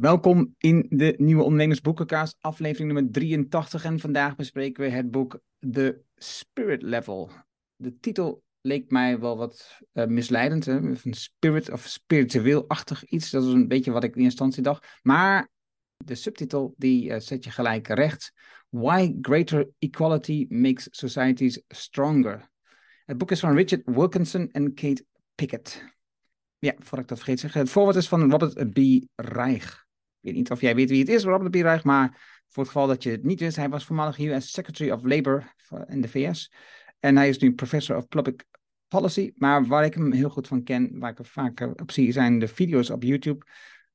Welkom in de nieuwe Ondernemersboekenkaast, aflevering nummer 83. En vandaag bespreken we het boek The Spirit Level. De titel leek mij wel wat uh, misleidend, hè? een spirit of spiritueel-achtig iets. Dat is een beetje wat ik in instantie dacht. Maar de subtitel die uh, zet je gelijk recht. Why Greater Equality Makes Societies Stronger. Het boek is van Richard Wilkinson en Kate Pickett. Ja, voordat ik dat vergeet zeggen. Het voorwoord is van Robert B. Reich. Ik weet niet of jij weet wie het is, Robert B. Reich, maar voor het geval dat je het niet wist, hij was voormalig US Secretary of Labor in de VS. En hij is nu Professor of Public Policy. Maar waar ik hem heel goed van ken, waar ik er vaak op zie, zijn de video's op YouTube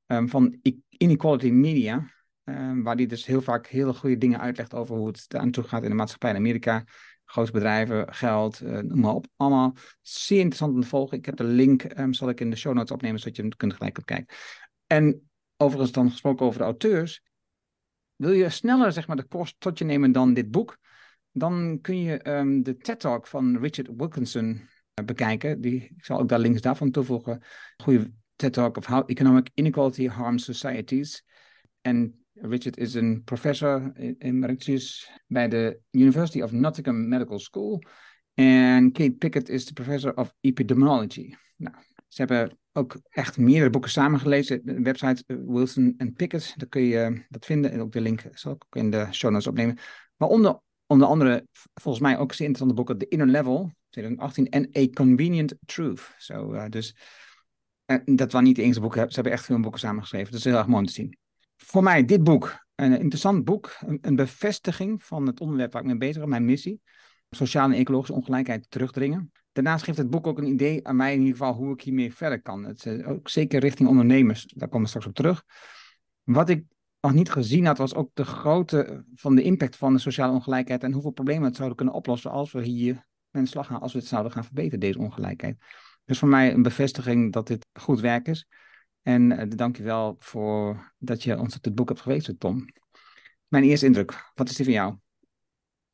um, van Inequality Media. Um, waar hij dus heel vaak hele goede dingen uitlegt over hoe het aan toe gaat in de maatschappij in Amerika. Grote bedrijven, geld, uh, noem maar op. Allemaal zeer interessant om te volgen. Ik heb de link, um, zal ik in de show notes opnemen, zodat je hem kunt gelijk kijken. En overigens dan gesproken over de auteurs. Wil je sneller zeg maar, de kost tot je nemen dan dit boek? Dan kun je um, de TED-talk van Richard Wilkinson uh, bekijken. Die, ik zal ook daar links daarvan toevoegen. Goede TED-talk of How Economic Inequality Harms Societies. En Richard is een professor emeritus bij de University of Nottingham Medical School. En Kate Pickett is de professor of epidemiology. Nou, ze hebben ook echt meerdere boeken samengelezen. De website eh, Wilson en Pickett, daar kun je eh, dat vinden. En ook de link zal ik in de show notes opnemen. Maar onder, onder andere, volgens mij ook zeer interessante boeken, The Inner Level, 2018, en A Convenient Truth. Uh, dus dat waren niet de enige boeken, ze hebben echt veel boeken samengeschreven. Dat is heel erg mooi om te zien voor mij dit boek een interessant boek, een, een, bevestiging van het onderwerp waar ik mee bezig ben, mijn missie. Sociale en ecologische ongelijkheid terugdringen. Daarnaast geeft het boek ook een idee aan mij in ieder geval hoe ik hiermee verder kan. Het is ook zeker richting ondernemers, daar komen we straks op terug. Wat ik nog niet gezien had, was ook de grootte van de impact van de sociale ongelijkheid en hoeveel problemen het zouden kunnen oplossen als we hier de slag gaan, als we het zouden gaan verbeteren, deze ongelijkheid. Dus voor mij een bevestiging dat dit goed werk is. En uh, dank je wel voor dat je ons op dit boek hebt gewezen, Tom. Mijn eerste indruk, wat is die van jou?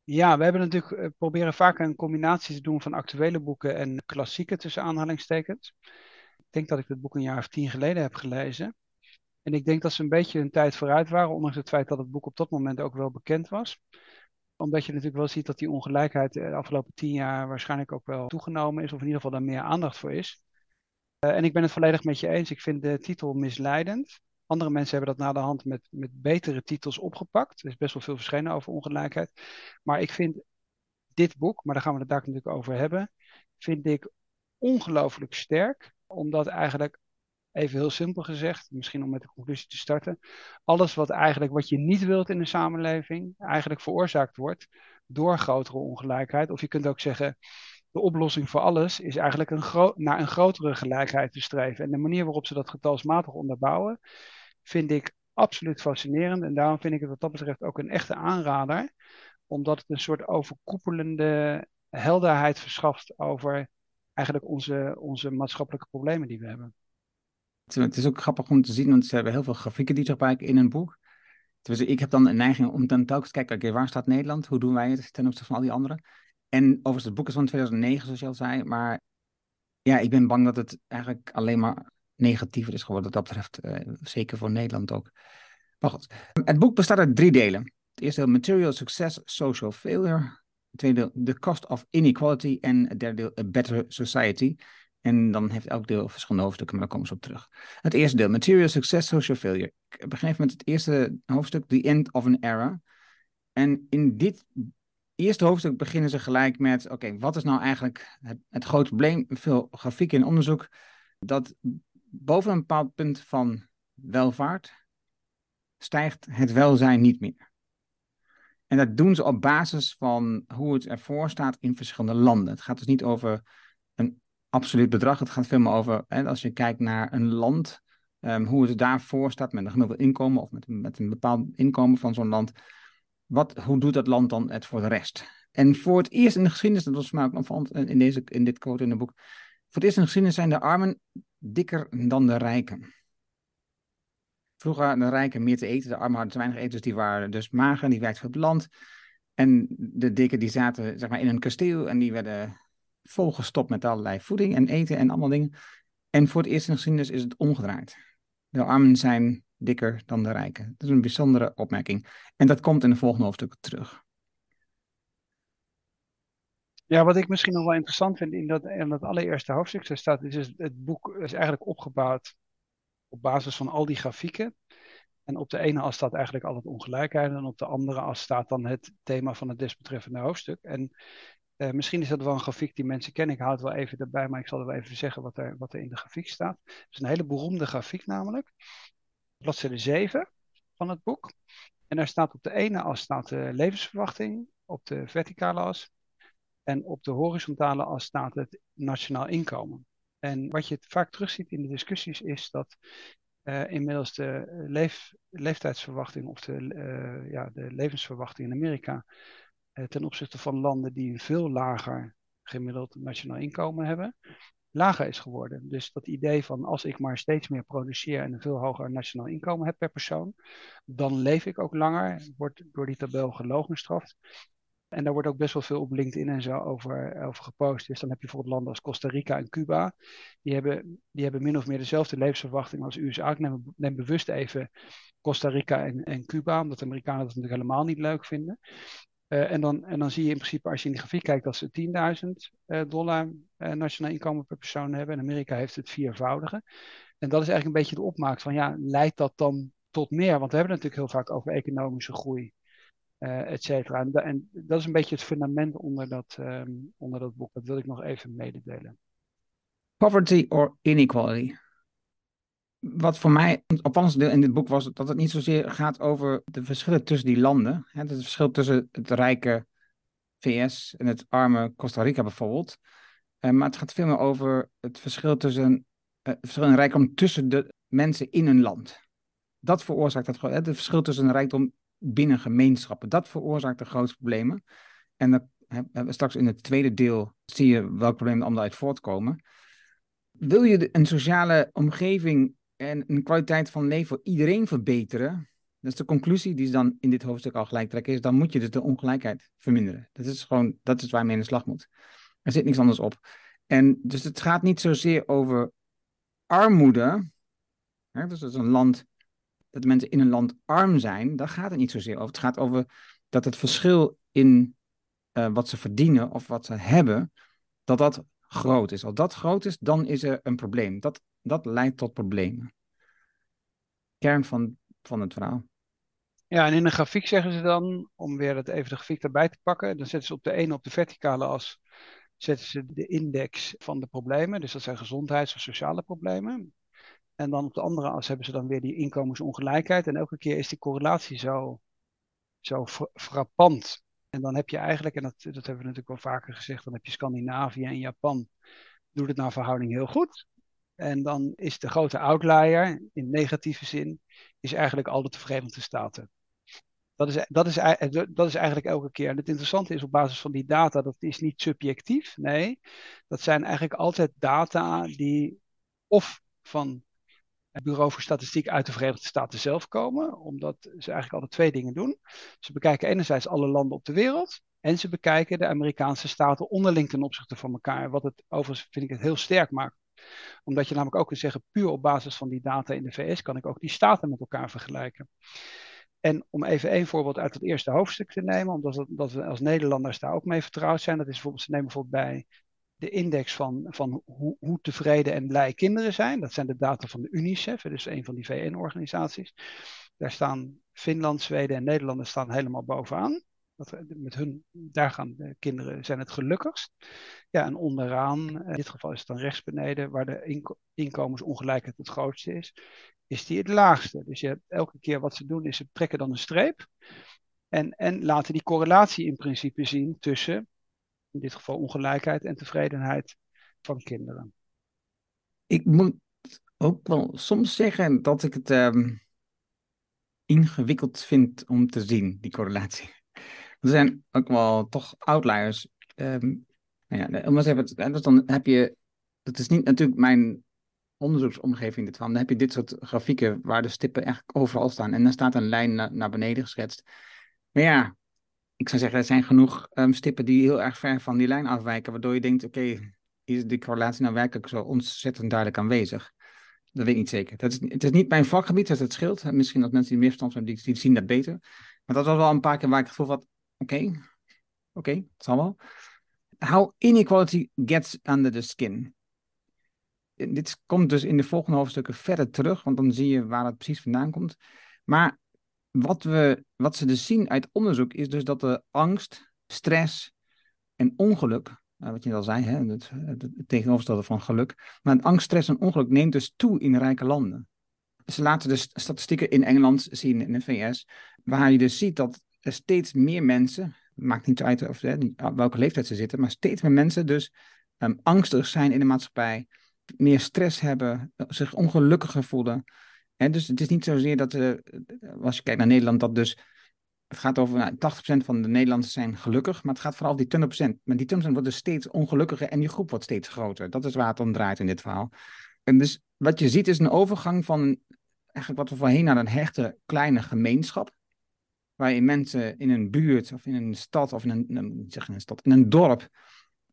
Ja, we hebben natuurlijk uh, proberen vaak een combinatie te doen van actuele boeken en klassieke tussen aanhalingstekens. Ik denk dat ik dit boek een jaar of tien geleden heb gelezen. En ik denk dat ze een beetje een tijd vooruit waren, ondanks het feit dat het boek op dat moment ook wel bekend was. Omdat je natuurlijk wel ziet dat die ongelijkheid de afgelopen tien jaar waarschijnlijk ook wel toegenomen is, of in ieder geval daar meer aandacht voor is. Uh, en ik ben het volledig met je eens. Ik vind de titel misleidend. Andere mensen hebben dat na de hand met, met betere titels opgepakt. Er is best wel veel verschenen over ongelijkheid. Maar ik vind dit boek, maar daar gaan we het daar natuurlijk over hebben, vind ik ongelooflijk sterk. Omdat eigenlijk, even heel simpel gezegd, misschien om met de conclusie te starten, alles wat eigenlijk wat je niet wilt in een samenleving, eigenlijk veroorzaakt wordt door grotere ongelijkheid. Of je kunt ook zeggen, de oplossing voor alles is eigenlijk een naar een grotere gelijkheid te streven. En de manier waarop ze dat getalsmatig onderbouwen, vind ik absoluut fascinerend. En daarom vind ik het wat dat betreft ook een echte aanrader, omdat het een soort overkoepelende helderheid verschaft over eigenlijk onze, onze maatschappelijke problemen die we hebben. Het is ook grappig om te zien, want ze hebben heel veel grafieken die ze gebruiken in een boek. Dus ik heb dan een neiging om dan telkens te kijken, oké, waar staat Nederland? Hoe doen wij het ten opzichte van al die anderen? En overigens, het boek is van 2009, zoals je al zei. Maar ja, ik ben bang dat het eigenlijk alleen maar negatiever is geworden. Wat dat betreft, uh, zeker voor Nederland ook. Maar goed, het boek bestaat uit drie delen. Het eerste deel, Material Success, Social Failure. Het tweede deel, The Cost of Inequality. En het derde deel, A Better Society. En dan heeft elk deel verschillende hoofdstukken, maar daar komen ze op terug. Het eerste deel, Material Success, Social Failure. Ik begin met het eerste hoofdstuk, The End of an Era. En in dit eerste hoofdstuk beginnen ze gelijk met: oké, wat is nou eigenlijk het, het grote probleem? Veel grafieken en onderzoek dat boven een bepaald punt van welvaart stijgt het welzijn niet meer. En dat doen ze op basis van hoe het ervoor staat in verschillende landen. Het gaat dus niet over een absoluut bedrag. Het gaat veel meer over, als je kijkt naar een land, um, hoe het daarvoor staat met een gemiddeld inkomen of met, met een bepaald inkomen van zo'n land wat, hoe doet dat land dan het voor de rest? En voor het eerst in de geschiedenis, dat was mij ook opvallend in, deze, in dit quote in het boek, voor het eerst in de geschiedenis zijn de armen dikker dan de rijken. Vroeger hadden de rijken meer te eten, de armen hadden te weinig eten, dus die waren dus mager, die werkten voor het land. En de dikken die zaten zeg maar, in een kasteel en die werden volgestopt met allerlei voeding en eten en allemaal dingen. En voor het eerst in de geschiedenis is het omgedraaid. De armen zijn dikker dan de rijken. Dat is een bijzondere opmerking. En dat komt in de volgende hoofdstukken terug. Ja, wat ik misschien nog wel interessant vind in dat, in dat allereerste hoofdstuk, daar staat, is dus het boek is eigenlijk opgebouwd op basis van al die grafieken. En op de ene as staat eigenlijk altijd ongelijkheid en op de andere as staat dan het thema van het desbetreffende hoofdstuk. En uh, misschien is dat wel een grafiek die mensen kennen. Ik houd het wel even erbij, maar ik zal er wel even zeggen wat er, wat er in de grafiek staat. Het is een hele beroemde grafiek namelijk. Bladzijde 7 van het boek. En daar staat op de ene as staat de levensverwachting, op de verticale as. En op de horizontale as staat het nationaal inkomen. En wat je vaak terugziet in de discussies is dat uh, inmiddels de leef, leeftijdsverwachting of de, uh, ja, de levensverwachting in Amerika uh, ten opzichte van landen die een veel lager gemiddeld nationaal inkomen hebben, lager is geworden. Dus dat idee van als ik maar steeds meer produceer en een veel hoger nationaal inkomen heb per persoon, dan leef ik ook langer, wordt door die tabel gelogenstraft. En daar wordt ook best wel veel op LinkedIn en zo over, gepost. Dus dan heb je bijvoorbeeld landen als Costa Rica en Cuba. Die hebben, die hebben min of meer dezelfde levensverwachting als USA. Ik neem, neem bewust even Costa Rica en, en Cuba, omdat de Amerikanen dat natuurlijk helemaal niet leuk vinden. Uh, en, dan, en dan zie je in principe, als je in die grafiek kijkt, dat ze 10.000 uh, dollar uh, nationaal inkomen per persoon hebben. En Amerika heeft het viervoudige. En dat is eigenlijk een beetje de opmaak van, ja, leidt dat dan tot meer? Want we hebben het natuurlijk heel vaak over economische groei uh, et cetera. En, dat is een beetje het fundament onder dat, um, onder dat boek. Dat wil ik nog even mededelen. Poverty or inequality. Wat voor mij het opvallendste deel in dit boek was dat het niet zozeer gaat over de verschillen tussen die landen. Het verschil tussen het rijke VS en het arme Costa Rica bijvoorbeeld. Uh, maar het gaat veel meer over het verschil tussen uh, het verschil in rijkdom tussen de mensen in een land. Dat veroorzaakt het, het verschil tussen een rijkdom binnen gemeenschappen. Dat veroorzaakt de grootste problemen. En hebben we straks in het tweede deel zie je welke problemen allemaal uit voortkomen. Wil je een sociale omgeving en een kwaliteit van leven voor iedereen verbeteren, dat is de conclusie die ze dan in dit hoofdstuk al gelijk trekken, is dan moet je dus de ongelijkheid verminderen. Dat is gewoon, dat is waar mee in de slag moet. Er zit niks anders op. En dus het gaat niet zozeer over armoede. Hè, dus dat een land dat mensen in een land arm zijn, daar gaat het niet zozeer over. Het gaat over dat het verschil in uh, wat ze verdienen of wat ze hebben, dat dat groot is. Als dat groot is, dan is er een probleem. Dat, dat leidt tot problemen. Kern van, van het verhaal. Ja, en in de grafiek zeggen ze dan, om weer het even de grafiek erbij te pakken, dan zetten ze op de ene op de verticale as, zetten ze de index van de problemen. Dus dat zijn gezondheids- of sociale problemen. En dan op de andere as hebben ze dan weer die inkomensongelijkheid. En elke keer is die correlatie zo, zo frappant. En dan heb je eigenlijk, en dat, dat hebben we natuurlijk wel vaker gezegd, dan heb je Scandinavië en Japan. Doet het naar verhouding heel goed. En dan is de grote outlier, in negatieve zin, is eigenlijk al de Verenigde Staten. Dat is, dat, is, dat is eigenlijk elke keer. En het interessante is op basis van die data, dat is niet subjectief. Nee, dat zijn eigenlijk altijd data die of van het Bureau voor Statistiek uit de Verenigde Staten zelf komen, omdat ze eigenlijk altijd twee dingen doen. Ze bekijken enerzijds alle landen op de wereld en ze bekijken de Amerikaanse staten onderling ten opzichte van elkaar, wat het overigens vind ik het heel sterk maakt. Omdat je namelijk ook kunt zeggen, puur op basis van die data in de VS kan ik ook die staten met elkaar vergelijken. En om even één voorbeeld uit het eerste hoofdstuk te nemen, omdat dat we als Nederlanders daar ook mee vertrouwd zijn. Dat is bijvoorbeeld, ze nemen bijvoorbeeld bij de index van, van hoe, hoe, tevreden en blij kinderen zijn. Dat zijn de data van de UNICEF, dus een van die VN-organisaties. Daar staan Finland, Zweden en Nederland staan helemaal bovenaan. Dat, met hun, daar gaan de kinderen zijn het gelukkigst. Ja, en onderaan, in dit geval is het dan rechts beneden, waar de inkomensongelijkheid het grootste is, is die het laagste. Dus je elke keer wat ze doen, is ze trekken dan een streep. En, en laten die correlatie in principe zien tussen in dit geval ongelijkheid en tevredenheid van kinderen. Ik moet ook wel soms zeggen dat ik het um, ingewikkeld vind om te zien, die correlatie. Er zijn ook wel toch outliers. Um, nou ja, om even, dus dan heb je, dat is niet natuurlijk mijn onderzoeksomgeving dit van. Dan heb je dit soort grafieken waar de stippen eigenlijk overal staan. En dan staat een lijn na, naar beneden geschetst. Maar ja, ik zou zeggen, er zijn genoeg um, stippen die heel erg ver van die lijn afwijken, waardoor je denkt, oké, is die correlatie nou werkelijk zo ontzettend duidelijk aanwezig? Dat weet ik niet zeker. Dat is, het is niet mijn vakgebied, dat scheelt. Misschien dat mensen die meer verstand hebben, die, die zien dat beter. Maar dat was wel een paar keer waar ik het gevoel had, oké, oké, het zal wel. How inequality gets under the skin. Dit komt dus in de volgende hoofdstukken verder terug, want dan zie je waar het precies vandaan komt. Maar wat, we, wat ze dus zien uit onderzoek is dus dat de angst, stress en ongeluk uh, wat je al zei, hè, het, het, tegenovergestelde van geluk. Maar angst, stress en ongeluk neemt dus toe in rijke landen. Ze laten dus statistieken in Engeland zien, in de VS, waar je dus ziet dat steeds meer mensen, maakt niet uit of, hè, welke leeftijd ze zitten, maar steeds meer mensen dus um, angstig zijn in de maatschappij, meer stress hebben, zich ongelukkiger voelen. En dus het is niet zozeer dat, uh, als je kijkt naar Nederland, dat dus het gaat over nou, 80% van de Nederlanders zijn gelukkig, maar het gaat vooral die 20%. Maar die 20% wordt dus steeds ongelukkiger en die groep wordt steeds groter. Dat is waar het om draait in dit verhaal. En dus wat je ziet is een overgang van eigenlijk wat we voorheen naar een hechte kleine gemeenschap. Waarin mensen in een buurt of in een stad of in een, zeg in een stad, in een dorp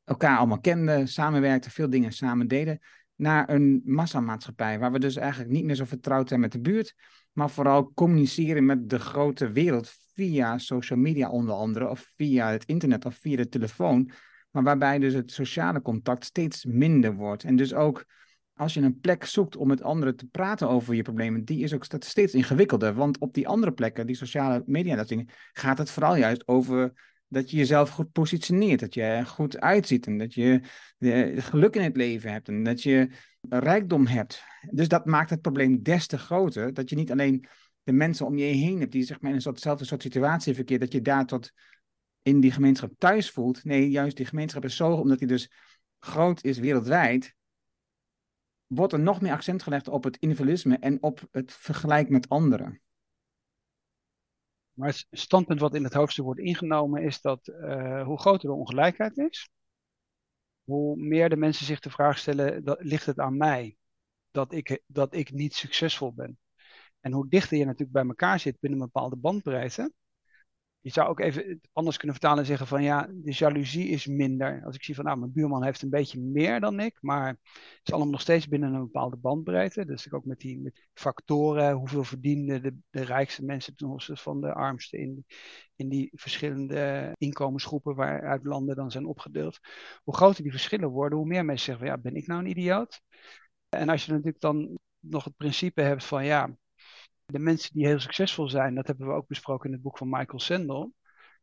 elkaar allemaal kenden, samenwerkten, veel dingen samen deden. Naar een massamaatschappij, waar we dus eigenlijk niet meer zo vertrouwd zijn met de buurt, maar vooral communiceren met de grote wereld via social media onder andere, of via het internet of via de telefoon, maar waarbij dus het sociale contact steeds minder wordt. En dus ook als je een plek zoekt om met anderen te praten over je problemen, die is ook steeds ingewikkelder. Want op die andere plekken, die sociale media, dat dingen, gaat het vooral juist over dat je jezelf goed positioneert, dat je goed uitziet en dat je geluk in het leven hebt en dat je rijkdom hebt. Dus dat maakt het probleem des te groter, dat je niet alleen de mensen om je heen hebt die zeg maar, in eenzelfde soort situatie verkeert, dat je daar tot in die gemeenschap thuis voelt. Nee, juist die gemeenschap is zo, omdat die dus groot is wereldwijd, wordt er nog meer accent gelegd op het individualisme en op het vergelijk met anderen. Maar het standpunt wat in het hoofdstuk wordt ingenomen is dat uh, hoe groter de ongelijkheid is, hoe meer de mensen zich de vraag stellen, dat, ligt het aan mij dat ik, dat ik niet succesvol ben? En hoe dichter je natuurlijk bij elkaar zit binnen een bepaalde bandbreedte. Je zou ook even anders kunnen vertalen en zeggen van ja, de jaloezie is minder. Als ik zie van nou, mijn buurman heeft een beetje meer dan ik, maar het is allemaal nog steeds binnen een bepaalde bandbreedte. Dus ook met die met factoren, hoeveel verdienen de, de rijkste mensen ten opzichte van de armste in, in die verschillende inkomensgroepen waaruit landen dan zijn opgedeeld. Hoe groter die verschillen worden, hoe meer mensen zeggen van ja, ben ik nou een idioot? En als je natuurlijk dan nog het principe hebt van ja, de mensen die heel succesvol zijn, dat hebben we ook besproken in het boek van Michael Sandel,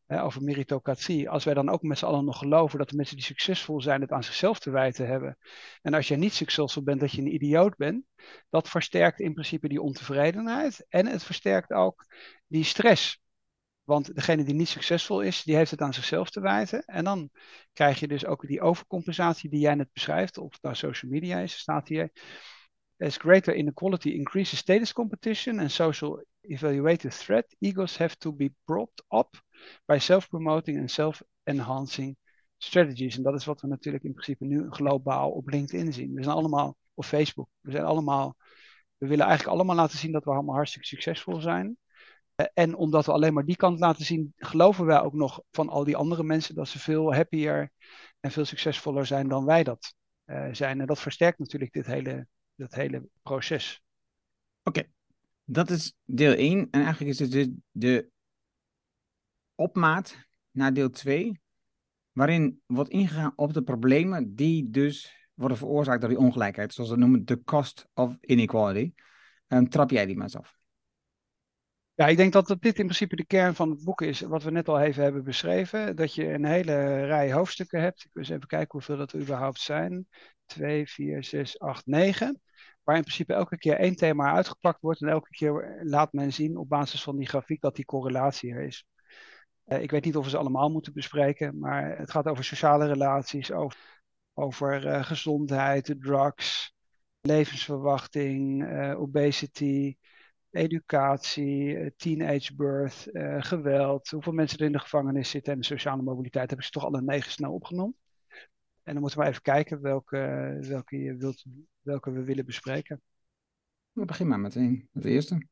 hè, over meritocratie. Als wij dan ook met z'n allen nog geloven dat de mensen die succesvol zijn het aan zichzelf te wijten hebben. En als jij niet succesvol bent, dat je een idioot bent, dat versterkt in principe die ontevredenheid. En het versterkt ook die stress. Want degene die niet succesvol is, die heeft het aan zichzelf te wijten. En dan krijg je dus ook die overcompensatie die jij net beschrijft, of daar social media is, staat hier. As greater inequality increases status competition and social evaluated threat, egos have to be propped up by self-promoting and self-enhancing strategies. En dat is wat we natuurlijk in principe nu globaal op LinkedIn zien. We zijn allemaal op Facebook. We zijn allemaal, we willen eigenlijk allemaal laten zien dat we allemaal hartstikke succesvol zijn. Eh, en omdat we alleen maar die kant laten zien, geloven wij ook nog van al die andere mensen dat ze veel happier en veel succesvoller zijn dan wij dat uh, zijn. En dat versterkt natuurlijk dit hele dat hele proces. Oké, dat is deel 1. En eigenlijk is het dus de opmaat naar deel 2, waarin wordt ingegaan op de problemen die dus worden veroorzaakt door die ongelijkheid, zoals we noemen de cost of inequality. Um, trap jij die maar eens af? Ja, ik denk dat dit in principe de kern van het boek is, wat we net al even hebben beschreven. Dat je een hele rij hoofdstukken hebt. Ik wil eens even kijken hoeveel dat er überhaupt zijn. 2, 4, 6, 8, 9 waar in principe elke keer één thema uitgepakt wordt en elke keer laat men zien op basis van die grafiek dat die correlatie er is. Uh, ik weet niet of we ze allemaal moeten bespreken, maar het gaat over sociale relaties, over, over uh, gezondheid, drugs, levensverwachting, uh, obesity, educatie, teenage birth, geweld, hoeveel mensen er in de gevangenis zitten en de sociale mobiliteit. Heb ik ze toch alle negen snel opgenomen. En dan moeten we even kijken welke, welke, je wilt, welke we willen bespreken. We beginnen maar meteen met de eerste.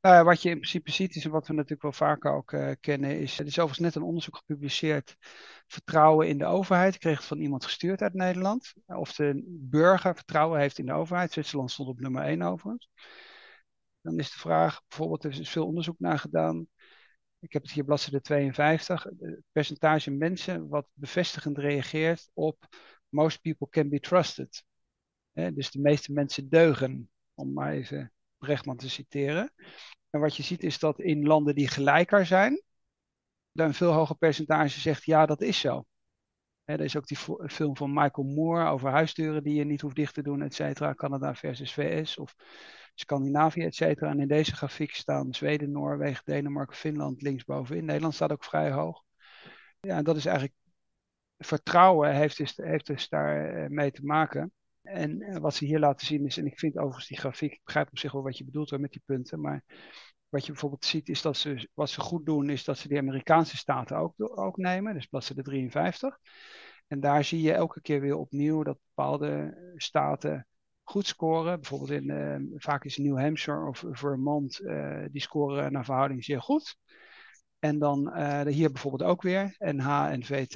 Nou, wat je in principe ziet, is wat we natuurlijk wel vaker ook uh, kennen, is, er is overigens net een onderzoek gepubliceerd, vertrouwen in de overheid. Ik kreeg het van iemand gestuurd uit Nederland. Of de burger vertrouwen heeft in de overheid. Zwitserland stond op nummer 1 overigens. Dan is de vraag, bijvoorbeeld, er is veel onderzoek naar gedaan. Ik heb het hier bladzijde 52. Het percentage mensen wat bevestigend reageert op most people can be trusted. dus de meeste mensen deugen, om maar even Brechtman te citeren. En wat je ziet is dat in landen die gelijker zijn, dan een veel hoger percentage zegt ja, dat is zo. er is ook die film van Michael Moore over huisdeuren die je niet hoeft dicht te doen, et cetera. Canada versus VS of Scandinavië, et cetera. En in deze grafiek staan Zweden, Noorwegen, Denemarken, Finland linksbovenin. Nederland staat ook vrij hoog. Ja, dat is eigenlijk vertrouwen heeft dus, heeft dus daar eh, mee te maken. En eh, wat ze hier laten zien is, en ik vind overigens die grafiek, ik begrijp op zich wel wat je bedoelt met die punten, maar wat je bijvoorbeeld ziet is dat ze, wat ze goed doen, is dat ze die Amerikaanse staten ook, ook nemen, dus bladzijde 53. En daar zie je elke keer weer opnieuw dat bepaalde staten goed scoren. Bijvoorbeeld in, uh, vaak is New Hampshire of Vermont, uh, die scoren naar verhouding zeer goed. En dan uh, hier bijvoorbeeld ook weer NH en VT,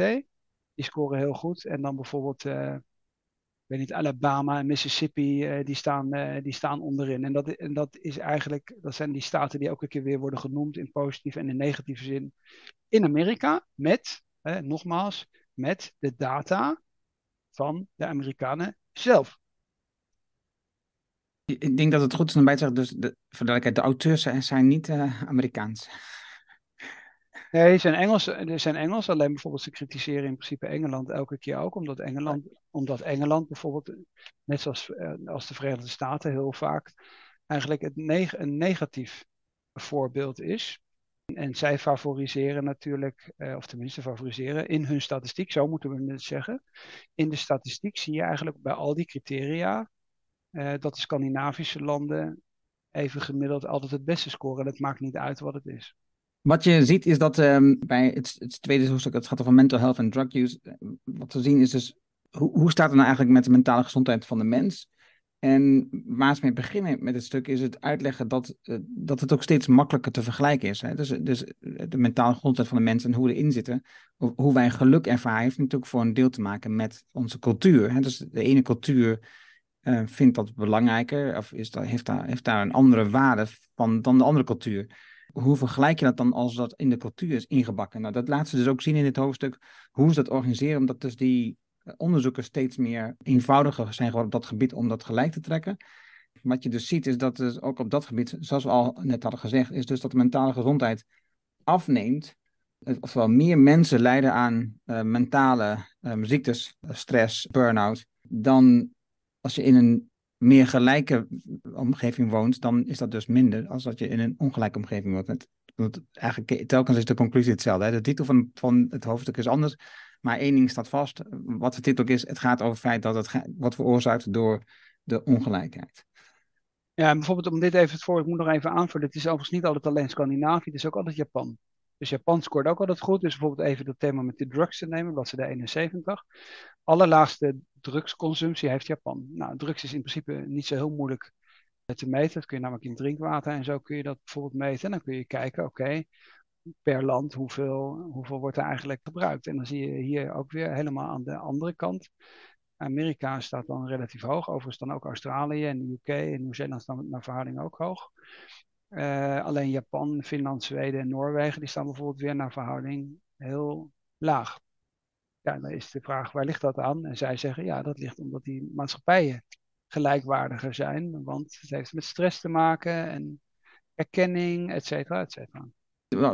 die scoren heel goed. En dan bijvoorbeeld weet niet, Alabama en Mississippi, die, staan, die staan onderin. En dat, en dat is eigenlijk, dat zijn die staten die elke keer weer worden genoemd in positieve en in negatieve zin in Amerika, met, nogmaals, met de data van de Amerikanen zelf. Ik denk dat het goed is om bij te zeggen, dus de, voor de, de auteurs zijn niet Amerikaans. Nee, zijn Engels, zijn Engels. Alleen bijvoorbeeld ze kritiseren in principe Engeland elke keer ook. Omdat Engeland, omdat Engeland bijvoorbeeld, net zoals eh, als de Verenigde Staten heel vaak, eigenlijk een negatief voorbeeld is. En zij favoriseren natuurlijk, eh, of tenminste favoriseren in hun statistiek, zo moeten we het zeggen. In de statistiek zie je eigenlijk bij al die criteria uh, dat de Scandinavische landen even gemiddeld altijd het beste scoren. Dat maakt niet uit wat het is. Wat je ziet is dat um, bij het, het, tweede hoofdstuk, het gaat over mental health en drug use. Eh, wat we zien is dus, hoe, hoe staat het nou eigenlijk met de mentale gezondheid van de mens? En waar ze mee beginnen met het stuk is het uitleggen dat, uh, dat het ook steeds makkelijker te vergelijken is. Hè? Dus, dus de mentale gezondheid van de mens en hoe we erin zitten, hoe wij geluk ervaren, heeft natuurlijk voor een deel te maken met onze cultuur. Hè? Dus de ene cultuur uh, vindt dat belangrijker of is dat, heeft, daar, heeft daar een andere waarde van dan de andere cultuur. Hoe vergelijk je dat dan als dat in de cultuur is ingebakken? Nou, dat laat ze dus ook zien in dit hoofdstuk, hoe ze dat organiseren, omdat dus die eh, onderzoeken steeds meer eenvoudiger zijn geworden op dat gebied om dat gelijk te trekken. Wat je dus ziet is dat dus ook op dat gebied, zoals we al net hadden gezegd, is dus dat de mentale gezondheid afneemt. Eh, Ofwel meer mensen lijden aan uh, mentale ziektes, stress, burn-out, dan als je in een meer gelijke omgeving woont, dan is dat dus minder als dat je in een ongelijke omgeving woont. Want eigenlijk telkens is de conclusie hetzelfde. Hè? De titel van, van het hoofdstuk is anders, maar één ding staat vast. Wat de titel is, het gaat over het feit dat het wordt veroorzaakt door de ongelijkheid. Ja, bijvoorbeeld om dit even voor, ik moet nog even aanvullen. Het is overigens niet altijd alleen Scandinavië, het is ook altijd Japan. Dus Japan scoort ook altijd goed. Dus bijvoorbeeld even dat thema met de drugs te nemen, bladzijde 71. Allerlaagste drugsconsumptie heeft Japan. Nou, drugs is in principe niet zo heel moeilijk te meten. Dat kun je namelijk in drinkwater en zo kun je dat bijvoorbeeld meten. En dan kun je kijken, oké, per land hoeveel, hoeveel wordt er eigenlijk gebruikt. En dan zie je hier ook weer helemaal aan de andere kant. Amerika staat dan relatief hoog. Overigens dan ook Australië en de UK en Nieuw-Zeeland staan naar verhouding ook hoog. Uh, alleen Japan, Finland, Zweden en Noorwegen, die staan bijvoorbeeld weer naar verhouding heel laag. Ja, dan is de vraag, waar ligt dat aan? En zij zeggen, ja, dat ligt omdat die maatschappijen gelijkwaardiger zijn. Want het heeft met stress te maken en erkenning, et cetera, et cetera.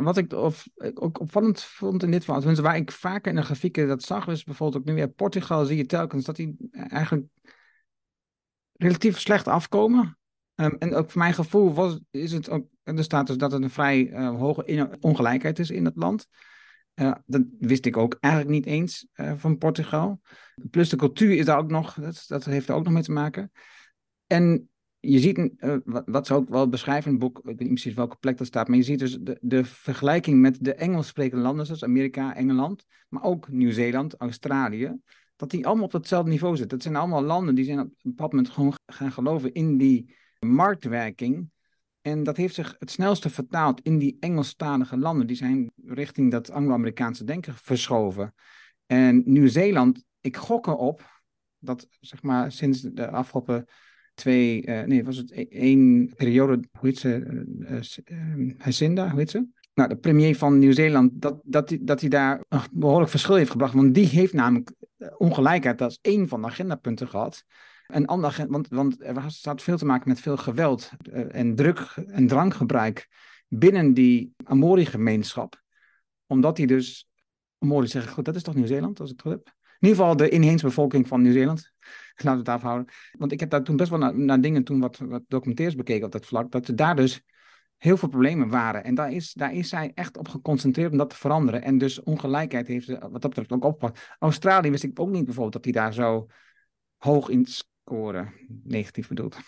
Wat ik of, ook opvallend vond in dit verhaal, tenminste waar ik vaker in de grafieken dat zag, is bijvoorbeeld ook nu weer Portugal, zie je telkens dat die eigenlijk relatief slecht afkomen. Um, en ook voor mijn gevoel was, is het ook, staat dus dat het een vrij uh, hoge ongelijkheid is in het land. Uh, dat wist ik ook eigenlijk niet eens uh, van Portugal. Plus de cultuur is daar ook nog, dat, dat heeft er ook nog mee te maken. En je ziet, wat, ze ook wel beschrijven in het boek, ik weet niet precies welke plek dat staat, maar je ziet dus de, de vergelijking met de Engels sprekende landen, zoals Amerika, Engeland, maar ook Nieuw-Zeeland, Australië, dat die allemaal op hetzelfde niveau zitten. Dat zijn allemaal landen die zijn op een bepaald moment gewoon gaan geloven in die marktwerking En dat heeft zich het snelste vertaald in die Engelstalige landen. Die zijn richting dat Anglo-Amerikaanse denken verschoven. En Nieuw-Zeeland, ik gok erop dat zeg maar sinds de afgelopen twee, uh, nee, was het e-, één periode, hoe heet ze, uh, Jacinda, hoe heet ze? Nou, de premier van Nieuw-Zeeland, dat, dat, dat hij daar een behoorlijk verschil heeft gebracht. Want die heeft namelijk ongelijkheid als één van de agendapunten gehad. Een ander, want, want er staat veel te maken met veel geweld en druk en drankgebruik binnen die Amori-gemeenschap. Omdat die dus, Amori zeggen, goed, dat is toch Nieuw-Zeeland, als ik het goed heb? In ieder geval de inheemse bevolking van Nieuw-Zeeland. Laten we het afhouden. Want ik heb daar toen best wel naar, naar dingen, toen wat, wat documentaires bekeken op dat vlak, dat er daar dus heel veel problemen waren. En daar is, daar is zij echt op geconcentreerd om dat te veranderen. En dus ongelijkheid heeft ze wat dat betreft ook opgepakt. Australië wist ik ook niet bijvoorbeeld dat die daar zo hoog in scoren, negatief bedoeld.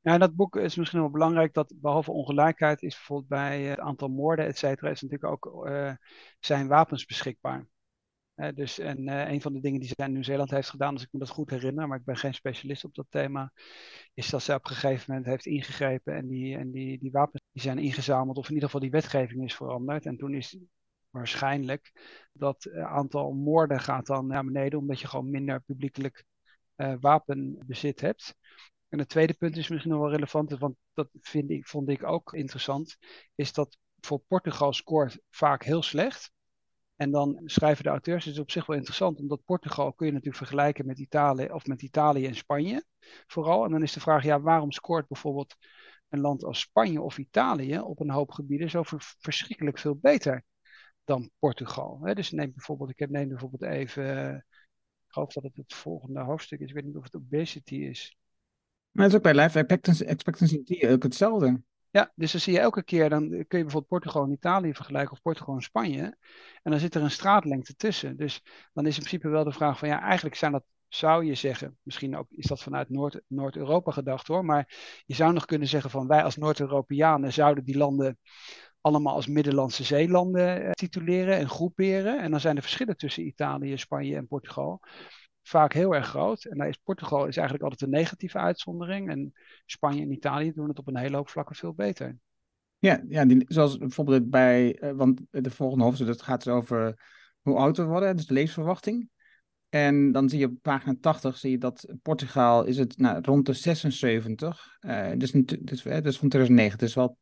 Ja, dat boek is misschien wel belangrijk dat behalve ongelijkheid is bijvoorbeeld bij het aantal moorden, et cetera, is natuurlijk ook uh, zijn wapens beschikbaar. Dus en uh, een van de dingen die zij in Nieuw-Zeeland heeft gedaan, als ik me dat goed herinner, maar ik ben geen specialist op dat thema, is dat ze op een gegeven moment heeft ingegrepen en die, en die, die wapens die zijn ingezameld, of in ieder geval die wetgeving is veranderd. En toen is waarschijnlijk dat aantal moorden gaat dan naar beneden, omdat je gewoon minder publiekelijk uh, wapenbezit hebt. En het tweede punt is misschien nog wel relevant, want dat vind ik, vond ik ook interessant, is dat voor Portugal scoort vaak heel slecht. En dan schrijven de auteurs, het is op zich wel interessant, omdat Portugal kun je natuurlijk vergelijken met Italië of met Italië en Spanje vooral. En dan is de vraag, ja, waarom scoort bijvoorbeeld een land als Spanje of Italië op een hoop gebieden zo verschrikkelijk veel beter dan Portugal? Dus neem bijvoorbeeld, ik heb neem bijvoorbeeld even ik geloof dat het het volgende hoofdstuk is. Ik weet niet of het obesity is. Maar het is ook bij life expectancy, expectancy ook hetzelfde. Ja, dus dan zie je elke keer, dan kun je bijvoorbeeld Portugal en Italië vergelijken of Portugal en Spanje. En dan zit er een straatlengte tussen. Dus dan is in principe wel de vraag van ja, eigenlijk zijn dat, zou je zeggen, misschien ook is dat vanuit Noord, Noord-Europa gedacht hoor, maar je zou nog kunnen zeggen van wij als Noord-Europeanen zouden die landen allemaal als Middellandse zeelanden eh, tituleren en groeperen. En dan zijn de verschillen tussen Italië, Spanje en Portugal vaak heel erg groot. En daar is Portugal is eigenlijk altijd een negatieve uitzondering. En Spanje en Italië doen het op een hele hoop vlakken veel beter. Ja, ja die, zoals bijvoorbeeld bij, uh, want de volgende hoofdstuk dat gaat dus over hoe oud we worden, dus de levensverwachting. En dan zie je op pagina 80 zie je dat Portugal is het nou, rond de 76. Uh, dus, dus, dus van 2009, dus wel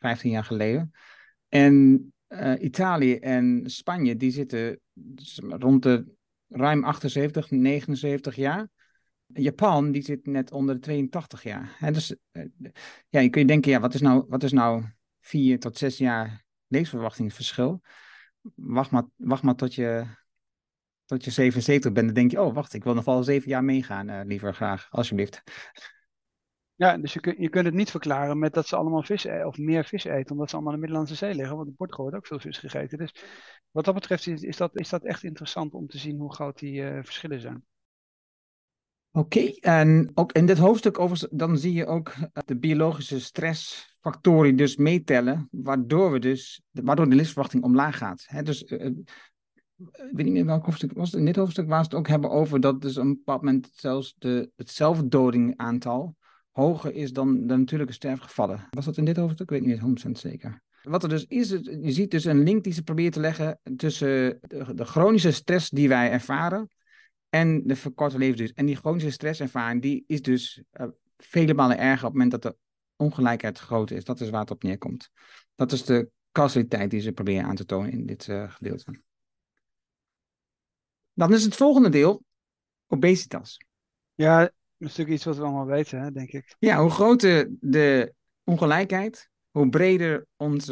15 jaar geleden. En uh, Italië en Spanje, die zitten rond de ruim 78, 79 jaar. Japan, die zit net onder de 82 jaar. He, dus uh, ja, je kun je denken, ja, wat is nou, wat is nou vier tot zes jaar levensverwachtingsverschil? Wacht maar, wacht maar tot je, tot je 77 bent. Dan denk je, oh, wacht, ik wil nog wel zeven jaar meegaan, uh, liever graag, alsjeblieft. Ja, dus je, kun, je kunt het niet verklaren met dat ze allemaal vis eten, of meer vis eten, omdat ze allemaal in de Middellandse Zee liggen. Want in Portugal wordt ook veel vis gegeten. Dus wat dat betreft is, is, dat, is dat echt interessant om te zien hoe groot die uh, verschillen zijn. Oké, en ook in dit hoofdstuk over, dan zie je ook eh, de biologische stressfactoren dus meetellen, waardoor, we dus, waardoor de levensverwachting omlaag gaat. He, dus uh, ik weet niet meer welk hoofdstuk was het, in dit hoofdstuk waar ze het ook hebben over dat dus op een bepaald moment zelfs de, het zelfdodingaantal hoger is dan de natuurlijke sterfgevallen. Was dat in dit hoofdstuk? Ik weet niet 100% zeker. Wat er dus is, je ziet dus een link die ze proberen te leggen tussen de, de chronische stress die wij ervaren en de verkorte levensduur. En die chronische stresservaring die is dus uh, vele malen erger op het moment dat de ongelijkheid groot is. Dat is waar het op neerkomt. Dat is de causaliteit die ze proberen aan te tonen in dit uh, gedeelte. Dan is het volgende deel obesitas. Ja, een stuk iets wat we allemaal weten, denk ik. Ja, hoe groter de ongelijkheid, hoe breder ons,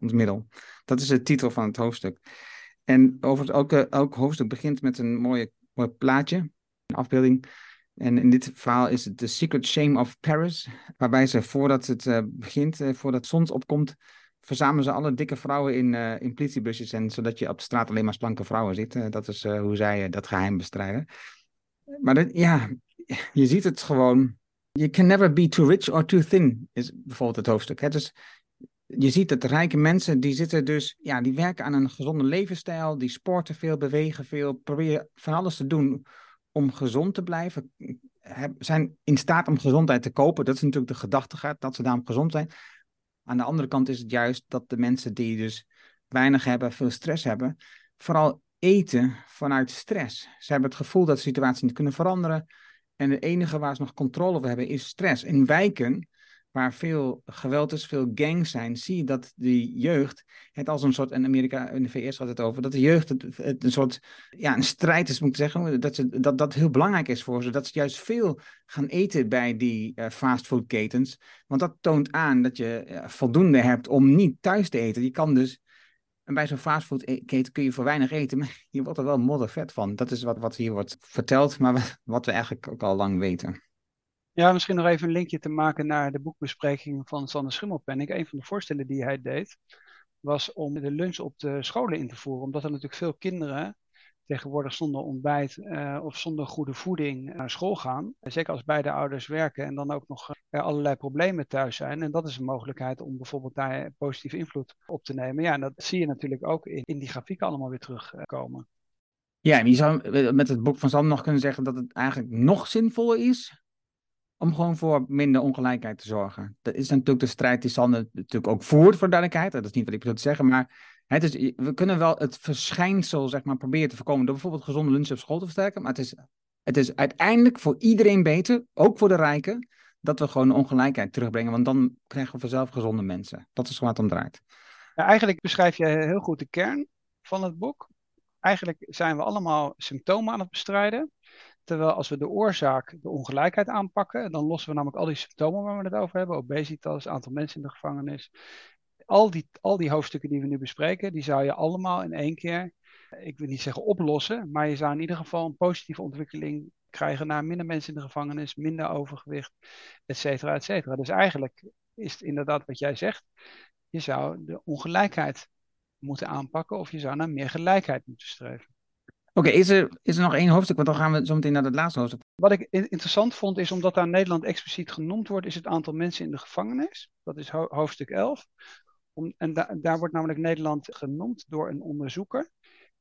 ons middel. Dat is de titel van het hoofdstuk. En over het, elke, elk hoofdstuk begint met een mooie, mooi plaatje, een afbeelding. En in dit verhaal is het The Secret Shame of Paris, waarbij ze voordat het uh, begint, uh, voordat zons opkomt, verzamelen ze alle dikke vrouwen in, uh, in politiebusjes, en, zodat je op de straat alleen maar slanke vrouwen ziet. dat is hoe zij dat geheim bestrijden. Maar ja, je ziet het gewoon. You can never be too rich or too thin, is bijvoorbeeld het hoofdstuk. Dus je ziet dat rijke mensen, die zitten dus, ja, die werken aan een gezonde levensstijl, die sporten veel, bewegen veel, proberen van alles te doen om gezond te blijven. zijn in staat om gezondheid te kopen. Dat is natuurlijk de gedachtegaat, dat ze daarom gezond zijn. Aan de andere kant is het juist dat de mensen die dus weinig hebben, veel stress hebben, vooral eten vanuit stress. Ze hebben het gevoel dat de situatie niet kunnen veranderen. En het enige waar ze nog controle over hebben is stress. In wijken waar veel geweld is, veel gangs zijn, zie je dat de jeugd het als een soort, in Amerika, in de VS gaat het over, dat de jeugd het, een soort, ja, een strijd is, moet ik zeggen, dat, ze, dat dat heel belangrijk is voor ze, dat ze juist veel gaan eten bij die uh, fastfoodketens, want dat toont aan dat je uh, voldoende hebt om niet thuis te eten. Je kan dus, en bij zo'n fastfoodketen kun je voor weinig eten, maar je wordt er wel moddervet van. Dat is wat, wat hier wordt verteld, maar wat we eigenlijk ook al lang weten. Ja, misschien nog even een linkje te maken naar de boekbespreking van Sander Schimmelpenning. Een van de voorstellen die hij deed, was om de lunch op de scholen in te voeren. Omdat er natuurlijk veel kinderen tegenwoordig zonder ontbijt uh, of zonder goede voeding naar school gaan. Zeker als beide ouders werken en dan ook nog uh, allerlei problemen thuis zijn. En dat is een mogelijkheid om bijvoorbeeld daar positieve invloed op te nemen. Ja, en dat zie je natuurlijk ook in, in die grafieken allemaal weer terugkomen. Ja, je zou met het boek van Sam nog kunnen zeggen dat het eigenlijk nog zinvoller is om gewoon voor minder ongelijkheid te zorgen. Dat is natuurlijk de strijd die Sander natuurlijk ook voert, voor duidelijkheid. Dat is niet wat ik bedoel te zeggen, maar is, we kunnen wel het verschijnsel zeg maar, proberen te voorkomen door bijvoorbeeld gezonde lunch op school te versterken. Maar het is, het is uiteindelijk voor iedereen beter, ook voor de rijken, dat we gewoon ongelijkheid terugbrengen. Want dan krijgen we vanzelf gezonde mensen. Dat is waar het om draait. Ja, eigenlijk beschrijf je heel goed de kern van het boek. Eigenlijk zijn we allemaal symptomen aan het bestrijden. Terwijl als we de oorzaak, de ongelijkheid aanpakken, dan lossen we namelijk al die symptomen waar we het over hebben, obesitas, aantal mensen in de gevangenis. Al die, al die hoofdstukken die we nu bespreken, die zou je allemaal in één keer, ik wil niet zeggen oplossen, maar je zou in ieder geval een positieve ontwikkeling krijgen naar minder mensen in de gevangenis, minder overgewicht, et cetera, et cetera. Dus eigenlijk is het inderdaad wat jij zegt, je zou de ongelijkheid moeten aanpakken of je zou naar meer gelijkheid moeten streven. Oké, is, er, is er nog één hoofdstuk? Want dan gaan we zo meteen naar het laatste hoofdstuk. Wat ik interessant vond is, omdat daar Nederland expliciet genoemd wordt, is het aantal mensen in de gevangenis. Dat is hoofdstuk 11. En daar wordt namelijk Nederland genoemd door een onderzoeker.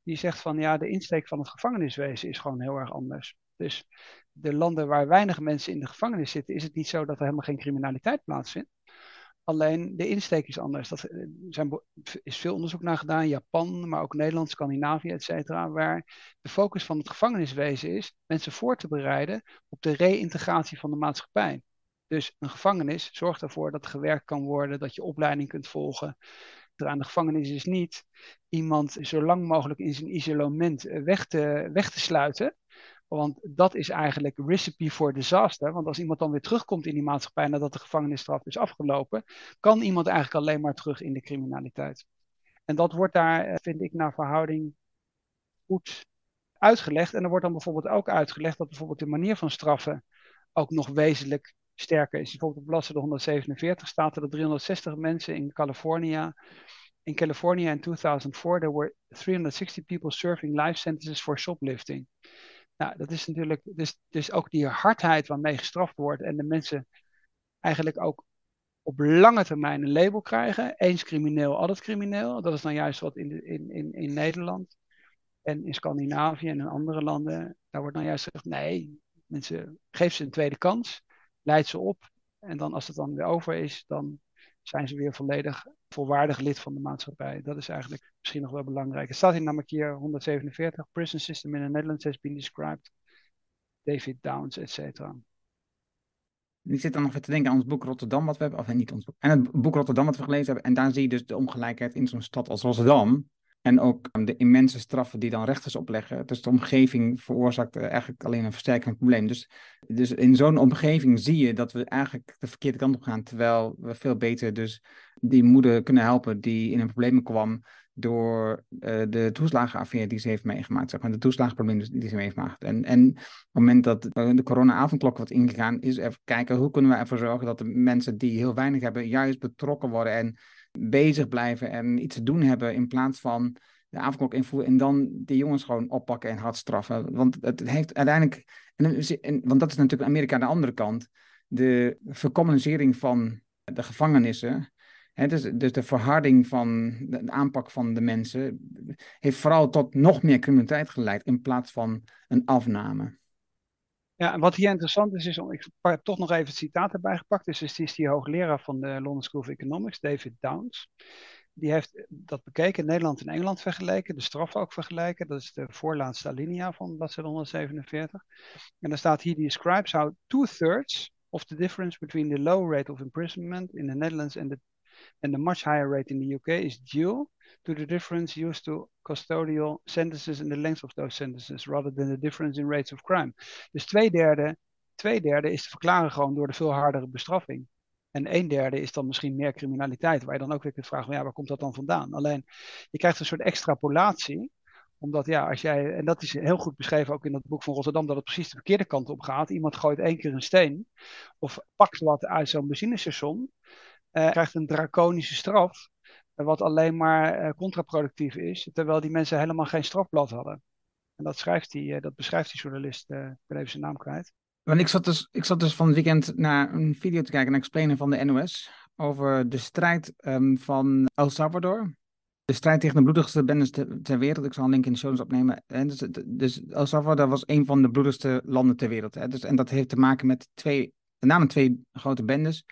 Die zegt van ja, de insteek van het gevangeniswezen is gewoon heel erg anders. Dus de landen waar weinig mensen in de gevangenis zitten, is het niet zo dat er helemaal geen criminaliteit plaatsvindt. Alleen de insteek is anders. Dat zijn, is veel onderzoek naar gedaan, Japan, maar ook Nederland, Scandinavië, et cetera, waar de focus van het gevangeniswezen is mensen voor te bereiden op de reïntegratie van de maatschappij. Dus een gevangenis zorgt ervoor dat gewerkt kan worden, dat je opleiding kunt volgen. Aan de gevangenis is niet iemand zo lang mogelijk in zijn isolement weg te, weg te sluiten, want dat is eigenlijk recipe for disaster. Want als iemand dan weer terugkomt in die maatschappij nadat de gevangenisstraf is afgelopen, kan iemand eigenlijk alleen maar terug in de criminaliteit. En dat wordt daar, eh, vind ik, naar verhouding goed uitgelegd. En er wordt dan bijvoorbeeld ook uitgelegd dat bijvoorbeeld de manier van straffen ook nog wezenlijk sterker is. Bijvoorbeeld op bladzijde 147 staat er dat 360 mensen in Californië. In California in 2004 there were 360 people serving life sentences for shoplifting. Nou, dat is natuurlijk, dus, dus ook die hardheid waarmee gestraft wordt en de mensen eigenlijk ook op lange termijn een label krijgen. Eens crimineel, altijd crimineel. Dat is dan juist wat in, in, in, in Nederland en in Scandinavië en in andere landen. Daar wordt dan juist gezegd, nee, mensen, geef ze een tweede kans, leid ze op. En dan als het dan weer over is, dan zijn ze weer volledig volwaardig lid van de maatschappij. Dat is eigenlijk misschien nog wel belangrijk. Het staat hier namelijk hier 147, prison system in the Netherlands has been described. David Downs, et cetera. Ik zit dan nog even te denken aan ons boek Rotterdam, wat we hebben, of niet ons boek, en het boek Rotterdam wat we gelezen hebben. En daar zie je dus de ongelijkheid in zo'n stad als Rotterdam. En ook de immense straffen die dan rechters opleggen. Dus de omgeving veroorzaakt eigenlijk alleen een versterkend probleem. Dus, dus in zo'n omgeving zie je dat we eigenlijk de verkeerde kant op gaan. Terwijl we veel beter dus die moeder kunnen helpen die in een probleem kwam door uh, de toeslagenaffaire die ze heeft meegemaakt. Zeg maar, de toeslagenproblemen die ze heeft meegemaakt. En, en op het moment dat de corona-avondklok wordt ingegaan, is even kijken hoe kunnen we ervoor zorgen dat de mensen die heel weinig hebben, juist betrokken worden en bezig blijven en iets te doen hebben in plaats van de avondklok invoeren en dan die jongens gewoon oppakken en hard straffen. Want het heeft uiteindelijk, en, want dat is natuurlijk Amerika aan de andere kant, de vercommunisering van de gevangenissen. Hè, dus, dus de verharding van de, aanpak van de mensen heeft vooral tot nog meer criminaliteit geleid in plaats van een afname. Ja, en wat hier interessant is, is om, ik heb toch nog even het citaat erbij gepakt. Dus het is die hoogleraar van de London School of Economics, David Downs. Die heeft dat bekeken, Nederland en Engeland vergeleken, de straf ook vergelijken. Dat is de voorlaatste alinea van bladzijde 147. En dan staat hier, describes how two-thirds of the difference between the low rate of imprisonment in the Netherlands and the, and the much higher rate in the UK is due to the difference used to custodial sentences and the length of those sentences, rather than the difference in rates of crime. Dus twee derde, twee derde is te verklaren gewoon door de veel hardere bestraffing. En een derde is dan misschien meer criminaliteit, waar je dan ook weer kunt vragen, ja, waar komt dat dan vandaan? Alleen, je krijgt een soort extrapolatie, omdat ja, als jij, en dat is heel goed beschreven ook in dat boek van Rotterdam, dat het precies de verkeerde kant op gaat. Iemand gooit één keer een steen, of pakt wat uit zo'n benzinestation, krijgt een draconische straf, wat alleen maar uh, contraproductief is, terwijl die mensen helemaal geen strafblad hadden. En dat, schrijft die, uh, dat beschrijft die journalist, ik ben even zijn naam kwijt. Want ik zat, dus, ik zat dus van het weekend naar een video te kijken, een explainer van de NOS, over de strijd um, van El Salvador. De strijd tegen de bloedigste bendes ter, wereld. Ik zal een link in de show notes opnemen. En dus, dus El Salvador was een van de bloedigste landen ter wereld. Hè. Dus, en dat heeft te maken met twee, met name twee grote bendes.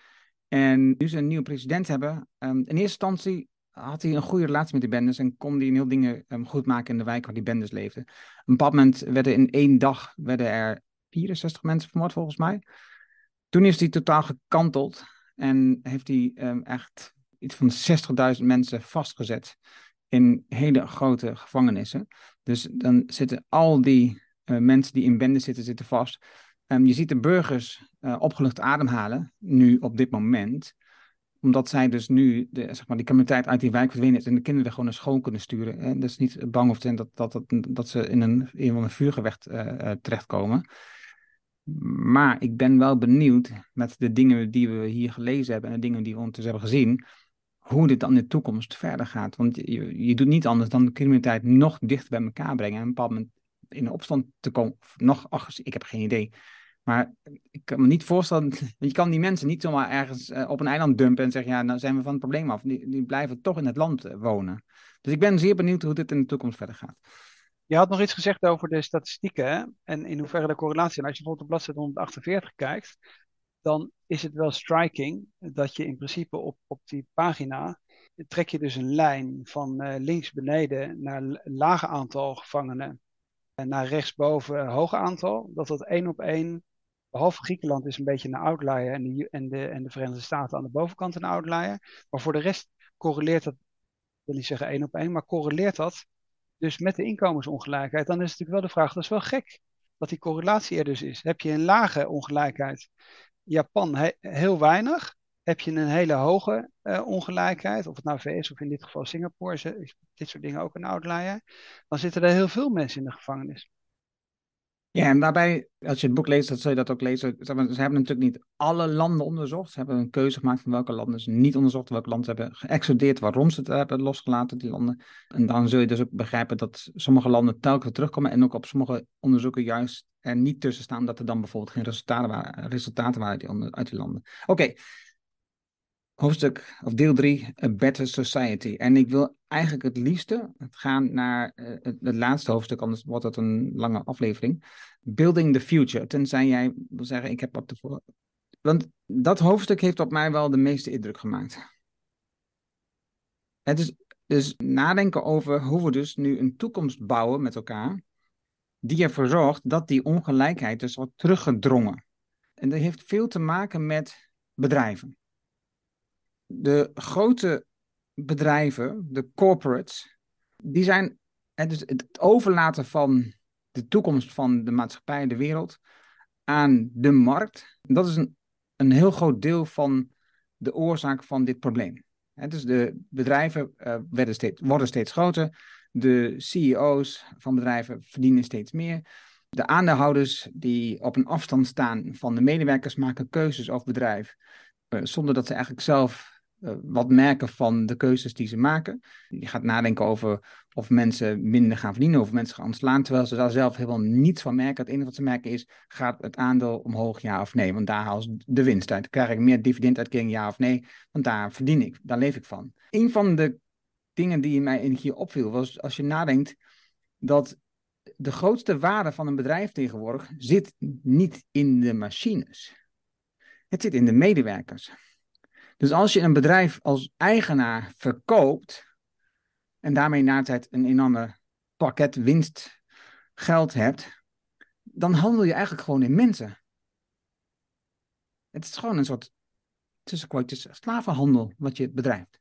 En nu ze een nieuwe president hebben, um, in eerste instantie had hij een goede relatie met die bendes en kon hij een heel dingen um, goed maken in de wijk waar die bendes leefden. Op een bepaald moment werden in één dag werden er 64 mensen vermoord volgens mij. Toen is hij totaal gekanteld en heeft hij um, echt iets van 60.000 mensen vastgezet in hele grote gevangenissen. Dus dan zitten al die uh, mensen die in bendes zitten, zitten vast. Um, je ziet de burgers uh, opgelucht ademhalen, nu op dit moment omdat zij dus nu de, zeg maar, die criminaliteit uit die wijk verdwenen is en de kinderen gewoon naar school kunnen sturen. En dus niet bang of zijn dat, dat, dat, dat ze in een, in een vuurgevecht uh, terechtkomen. Maar ik ben wel benieuwd met de dingen die we hier gelezen hebben en de dingen die we ondertussen hebben gezien, hoe dit dan in de toekomst verder gaat. Want je, je doet niet anders dan de criminaliteit nog dichter bij elkaar brengen en op een bepaald moment in opstand te komen. Of nog, ach, ik heb geen idee. Maar ik kan me niet voorstellen, je kan die mensen niet zomaar ergens uh, op een eiland dumpen en zeggen, ja, nou zijn we van het probleem af. Die, die blijven toch in het land uh, wonen. Dus ik ben zeer benieuwd hoe dit in de toekomst verder gaat. Je had nog iets gezegd over de statistieken en in hoeverre de correlatie. En als je bijvoorbeeld op bladzijde 148 kijkt, dan is het wel striking dat je in principe op, op die pagina trek je dus een lijn van uh, links beneden naar lage aantal gevangenen en naar rechtsboven hoge aantal. Dat dat één op één Behalve Griekenland is een beetje een outlier en de, en, de, en de Verenigde Staten aan de bovenkant een outlier. Maar voor de rest correleert dat, wil niet zeggen één op één, maar correleert dat dus met de inkomensongelijkheid. Dan is natuurlijk wel de vraag, dat is wel gek dat die correlatie er dus is. Heb je een lage ongelijkheid, Japan he, heel weinig. Heb je een hele hoge uh, ongelijkheid, of het nou VS of in dit geval Singapore is dit soort dingen ook een outlier, dan zitten er heel veel mensen in de gevangenis. Ja, en daarbij, als je het boek leest, dan zul je dat ook lezen. Ze hebben natuurlijk niet alle landen onderzocht. Ze hebben een keuze gemaakt van welke landen ze niet onderzocht, welke landen ze hebben geëxcludeerd, waarom ze het hebben losgelaten, die landen. En dan zul je dus ook begrijpen dat sommige landen telkens terugkomen en ook op sommige onderzoeken juist er niet tussen staan dat er dan bijvoorbeeld geen resultaten waren, resultaten waren uit, die, landen. Oké, hoofdstuk of deel 3, A Better Society. En ik wil eigenlijk het liefste gaan naar uh, het, laatste hoofdstuk, anders wordt het een lange aflevering. Building the Future. Tenzij jij wil zeggen, ik heb de voor. Want dat hoofdstuk heeft op mij wel de meeste indruk gemaakt. Het is dus nadenken over hoe we dus nu een toekomst bouwen met elkaar, die ervoor zorgt dat die ongelijkheid dus wordt teruggedrongen. En dat heeft veel te maken met bedrijven de grote bedrijven, de corporates, die zijn dus het overlaten van de toekomst van de maatschappij, de wereld, aan de markt. Dat is een, een heel groot deel van de oorzaak van dit probleem. dus de bedrijven uh, werden steeds, worden steeds groter. De CEO's van bedrijven verdienen steeds meer. De aandeelhouders die op een afstand staan van de medewerkers maken keuzes over bedrijf. Uh, zonder dat ze eigenlijk zelf wat merken van de keuzes die ze maken. Je gaat nadenken over of mensen minder gaan verdienen of mensen gaan ontslaan, terwijl ze daar zelf helemaal niets van merken. Het enige wat ze merken is, gaat het aandeel omhoog, ja of nee? Want daar haal ze de winst uit. Krijg ik meer dividenduitkering, ja of nee? Want daar verdien ik, daar leef ik van. Een van de dingen die mij hier opviel, was als je nadenkt dat de grootste waarde van een bedrijf tegenwoordig zit niet in de machines. Het zit in de medewerkers. Dus als je een bedrijf als eigenaar verkoopt en daarmee na tijd een enorme pakket winst geld hebt, dan handel je eigenlijk gewoon in mensen. Het is gewoon een soort tussenquotes slavenhandel wat je bedrijft.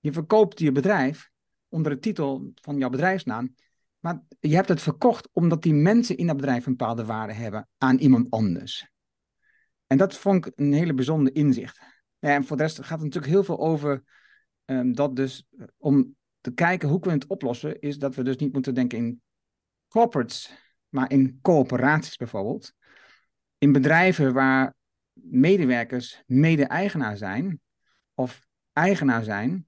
Je verkoopt je bedrijf onder de titel van jouw bedrijfsnaam, maar je hebt het verkocht omdat die mensen in dat bedrijf een bepaalde waarde hebben aan iemand anders. En dat vond ik een hele bijzonder inzicht. Ja, en voor de rest gaat het natuurlijk heel veel over um, dat dus eh, om te kijken hoe kunnen we het oplossen, is dat we dus niet moeten denken in corporates, maar in coöperaties bijvoorbeeld. In bedrijven waar medewerkers mede-eigenaar zijn, of eigenaar zijn,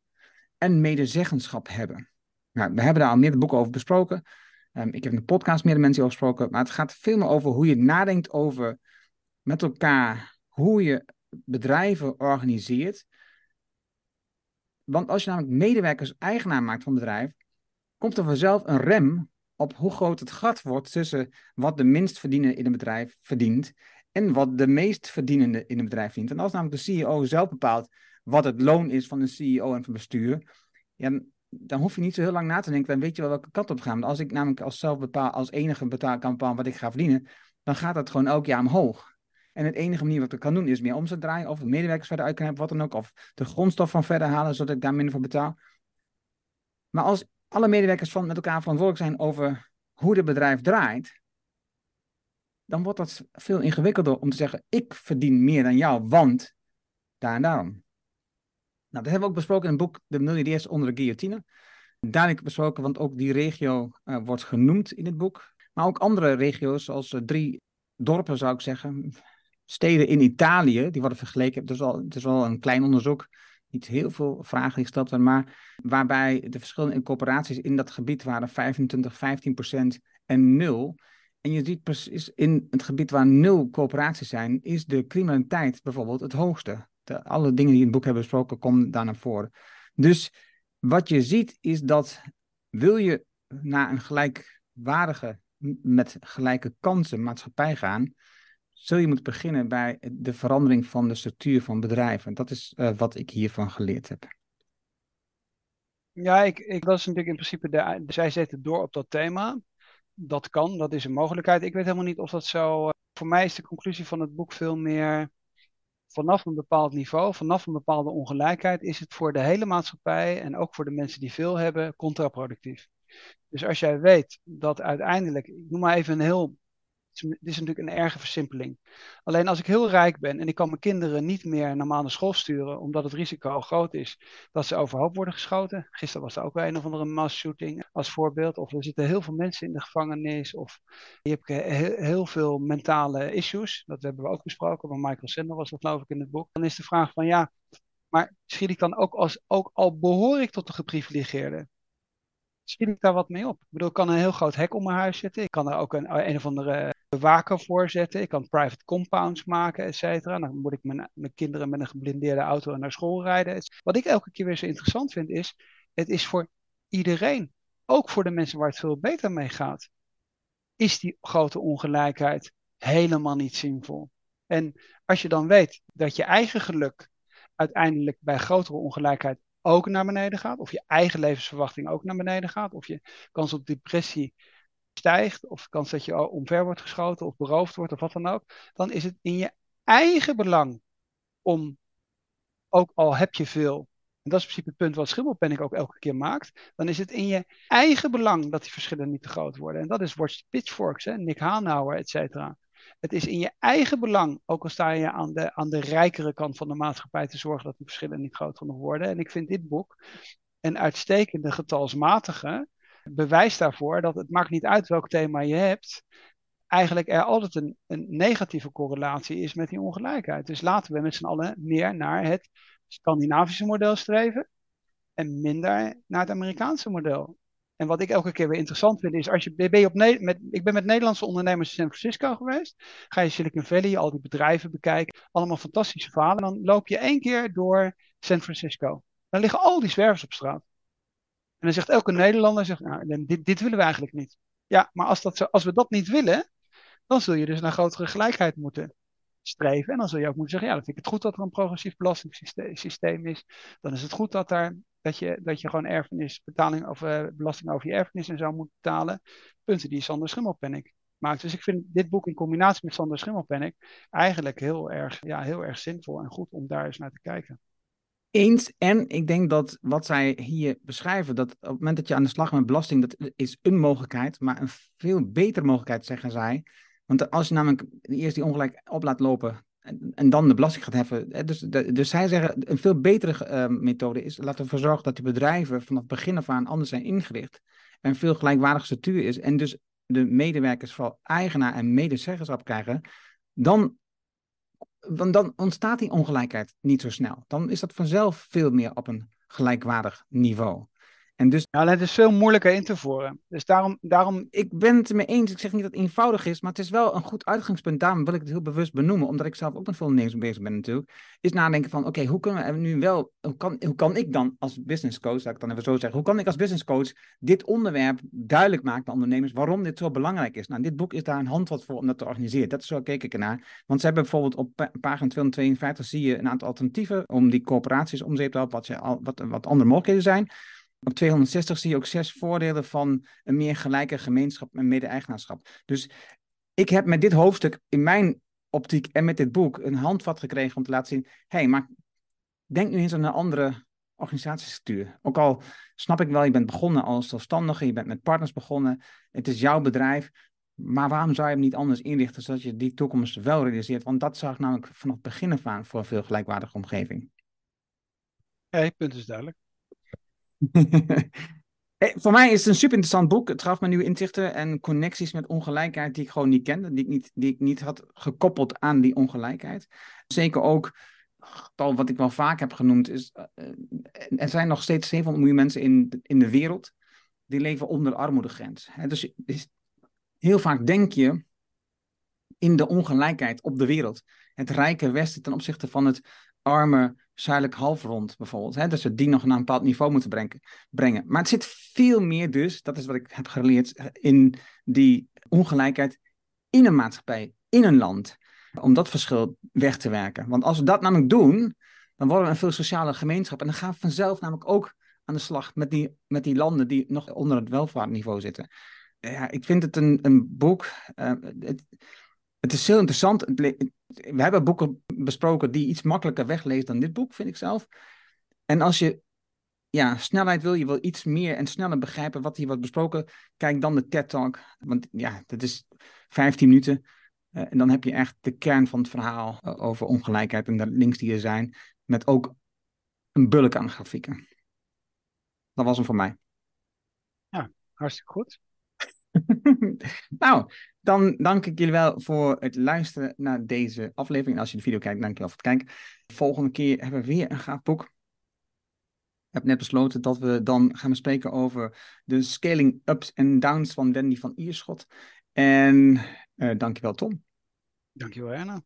en medezeggenschap hebben. Nou, we hebben daar al meerdere boeken over besproken. Um, ik heb in de podcast meerdere mensen over gesproken, maar het gaat veel meer over hoe je nadenkt over met elkaar hoe je bedrijven organiseert. Want als je namelijk medewerkers eigenaar maakt van een bedrijf, komt er vanzelf een rem op hoe groot het gat wordt tussen wat de minst verdienende in een bedrijf verdient en wat de meest verdienende in een bedrijf verdient. En als namelijk de CEO zelf bepaalt wat het loon is van de CEO en van het bestuur, ja, dan hoef je niet zo heel lang na te denken, dan weet je wel welke kant op gaan. Want als ik namelijk als zelf bepaal, als enige betaal, kan wat ik ga verdienen, dan gaat dat gewoon elk jaar omhoog. En het enige manier wat ik kan doen is meer omzet draaien, of medewerkers verder uit kunnen hebben, wat dan ook, of de grondstof van verder halen, zodat ik daar minder voor betaal. Maar als alle medewerkers van met elkaar verantwoordelijk zijn over hoe het bedrijf draait, dan wordt dat veel ingewikkelder om te zeggen: ik verdien meer dan jou, want daar en daarom. Nou, dat hebben we ook besproken in het boek De Miljardairs onder de guillotine. Duidelijk besproken, want ook die regio uh, wordt genoemd in het boek. Maar ook andere regio's, zoals uh, drie dorpen zou ik zeggen, steden in Italië, die worden vergeleken. Het is wel, het is wel een klein onderzoek, niet heel veel vragen gesteld werden, maar waarbij de verschillende corporaties in dat gebied waren 25, 15 procent en nul. En je ziet precies in het gebied waar nul coöperaties zijn, is de criminaliteit bijvoorbeeld het hoogste. De, alle dingen die in het boek hebben besproken, komen daar naar voren. Dus wat je ziet is dat wil je naar een gelijkwaardige, met gelijke kansen maatschappij gaan, zul je moeten beginnen bij de verandering van de structuur van bedrijven. Dat is uh, wat ik hiervan geleerd heb. Ja, ik, ik, dat natuurlijk in principe, de, zij zetten door op dat thema. Dat kan, dat is een mogelijkheid. Ik weet helemaal niet of dat zo. Uh, voor mij is de conclusie van het boek veel meer. Vanaf een bepaald niveau, vanaf een bepaalde ongelijkheid, is het voor de hele maatschappij en ook voor de mensen die veel hebben, contraproductief. Dus als jij weet dat uiteindelijk, ik noem maar even een heel dit is natuurlijk een erge versimpeling. Alleen als ik heel rijk ben en ik kan mijn kinderen niet meer naar de school sturen, omdat het risico groot is dat ze overhoop worden geschoten. Gisteren was er ook weer een of andere mass shooting als voorbeeld. Of er zitten heel veel mensen in de gevangenis. Of je hebt heel, heel veel mentale issues. Dat hebben we ook besproken. Bij Michael Sender was dat geloof ik in het boek. Dan is de vraag van ja, maar schiet ik dan ook als, ook al behoor ik tot de geprivilegeerde, schiet ik daar wat mee op? Ik bedoel, ik kan een heel groot hek om mijn huis zetten. Ik kan er ook een, een of andere bewaker voor zetten. Ik kan private compounds maken, et cetera. Dan moet ik mijn, mijn kinderen met een geblindeerde auto naar school rijden. Wat ik elke keer weer zo interessant vind is, het is voor iedereen, ook voor de mensen waar het veel beter mee gaat, is die grote ongelijkheid helemaal niet zinvol. En als je dan weet dat je eigen geluk uiteindelijk bij grotere ongelijkheid ook naar beneden gaat, of je eigen levensverwachting ook naar beneden gaat, of je kans op depressie stijgt, of de kans dat je omver wordt geschoten of beroofd wordt of wat dan ook, dan is het in je eigen belang om, ook al heb je veel, en dat is in principe het punt wat Schimmelpenning ook elke keer maakt, dan is het in je eigen belang dat die verschillen niet te groot worden. En dat is Watch Pitchforks, hè, Nick Hanauer, et cetera. Het is in je eigen belang, ook al sta je aan de, aan de rijkere kant van de maatschappij, te zorgen dat die verschillen niet groot genoeg worden. En ik vind dit boek een uitstekende getalsmatige bewijs daarvoor dat het maakt niet uit welk thema je hebt, eigenlijk er altijd een, een negatieve correlatie is met die ongelijkheid. Dus laten we met z'n allen meer naar het Scandinavische model streven en minder naar het Amerikaanse model. En wat ik elke keer weer interessant vind is, als je, ben op, met, ik ben met Nederlandse ondernemers in San Francisco geweest, ga je Silicon Valley, al die bedrijven bekijken, allemaal fantastische verhalen. En dan loop je één keer door San Francisco. Dan liggen al die zwervers op straat. En dan zegt elke Nederlander, zegt, nou, dit, dit willen we eigenlijk niet. Ja, maar als, dat zo, als we dat niet willen, dan zul je dus naar grotere gelijkheid moeten streven. En dan zul je ook moeten zeggen, ja, dan vind ik het goed dat er een progressief belastingssysteem is. Dan is het goed dat, dat, je, dat je gewoon erfenisbetaling of uh, belasting over je erfenis en zo moet betalen. Punten die Sander Schimmelpenninck maakt. Dus ik vind dit boek in combinatie met Sander Schimmelpenninck eigenlijk heel erg, ja, heel erg zinvol en goed om daar eens naar te kijken. Eens. En ik denk dat wat zij hier beschrijven, dat op het moment dat je aan de slag met belasting, dat is een mogelijkheid, maar een veel betere mogelijkheid, zeggen zij. Want als je namelijk eerst die ongelijk op laat lopen en, en dan de belasting gaat heffen. Dus, dus zij zeggen, een veel betere uh, methode is, laten we ervoor zorgen dat die bedrijven vanaf het begin af aan anders zijn ingericht. En veel gelijkwaardige structuur is. En dus de medewerkers vooral eigenaar en medezeggenschap krijgen. Dan want dan ontstaat die ongelijkheid niet zo snel. Dan is dat vanzelf veel meer op een gelijkwaardig niveau. En dus, ja, het is veel moeilijker in te voeren. Dus daarom, daarom... Ik ben het mee eens. Ik zeg niet dat het eenvoudig is, maar het is wel een goed uitgangspunt. Daarom wil ik het heel bewust benoemen, omdat ik zelf ook met veel ondernemers bezig ben natuurlijk. Is nadenken van, oké, hoe kunnen we nu wel... Hoe kan, hoe kan ik dan als business coach, laat ik dan even zo zeggen, hoe kan ik als business coach dit onderwerp duidelijk maken bij ondernemers, waarom dit zo belangrijk is? Nou, dit boek is daar een handvat voor om dat te organiseren. Dat is zo keek ik ernaar. Want ze hebben bijvoorbeeld op pagina 252 zie je een aantal alternatieven om die coöperaties om zeep te helpen, wat, wat, wat andere mogelijkheden zijn. Op 260 zie je ook zes voordelen van een meer gelijke gemeenschap en mede-eigenaarschap. Dus ik heb met dit hoofdstuk in mijn optiek en met dit boek een handvat gekregen om te laten zien: hé, hey, maar denk nu eens aan een andere organisatiestructuur. Ook al snap ik wel, je bent begonnen als zelfstandige, je bent met partners begonnen, het is jouw bedrijf. Maar waarom zou je hem niet anders inrichten zodat je die toekomst wel realiseert? Want dat zag namelijk vanaf het begin af aan voor een veel gelijkwaardige omgeving. Ja, punt is duidelijk. Voor mij is het een super interessant boek. Het gaf me nieuwe inzichten en connecties met ongelijkheid die ik gewoon niet kende, die ik niet, die ik niet had gekoppeld aan die ongelijkheid. Zeker ook, wat ik wel vaak heb genoemd, is uh, er zijn nog steeds 700 miljoen mensen in, in de wereld die leven onder de armoedegrens. dus, dus heel vaak denk je in de ongelijkheid op de wereld. Het rijke Westen ten opzichte van het arme zuidelijk halfrond bijvoorbeeld. Hè? Dus we die nog naar een bepaald niveau moeten brengen, brengen. Maar het zit veel meer dus, dat is wat ik heb geleerd, in die ongelijkheid in een maatschappij, in een land. Om dat verschil weg te werken. Want als we dat namelijk doen, dan worden we een veel sociale gemeenschap. En dan gaan we vanzelf namelijk ook aan de slag met die, met die landen die nog onder het welvaartniveau zitten. Ja, ik vind het een, een boek. Uh, het, het is heel interessant. We hebben boeken besproken die iets makkelijker weglezen dan dit boek, vind ik zelf. En als je ja, snelheid wil, je wil iets meer en sneller begrijpen wat hier wordt besproken, kijk dan de TED Talk. Want ja, dat is 15 minuten. Uh, en dan heb je echt de kern van het verhaal uh, over ongelijkheid en de links die er zijn. Met ook een bulk aan grafieken. Dat was hem voor mij. Ja, hartstikke goed. nou, dan dank ik jullie wel voor het luisteren naar deze aflevering. Als je de video kijkt, dank je wel voor het kijken. Volgende keer hebben we weer een gaaf boek. Ik heb net besloten dat we dan gaan bespreken over de scaling ups en downs van Wendy van Ierschot. En uh, dankjewel Tom. Dankjewel Erna.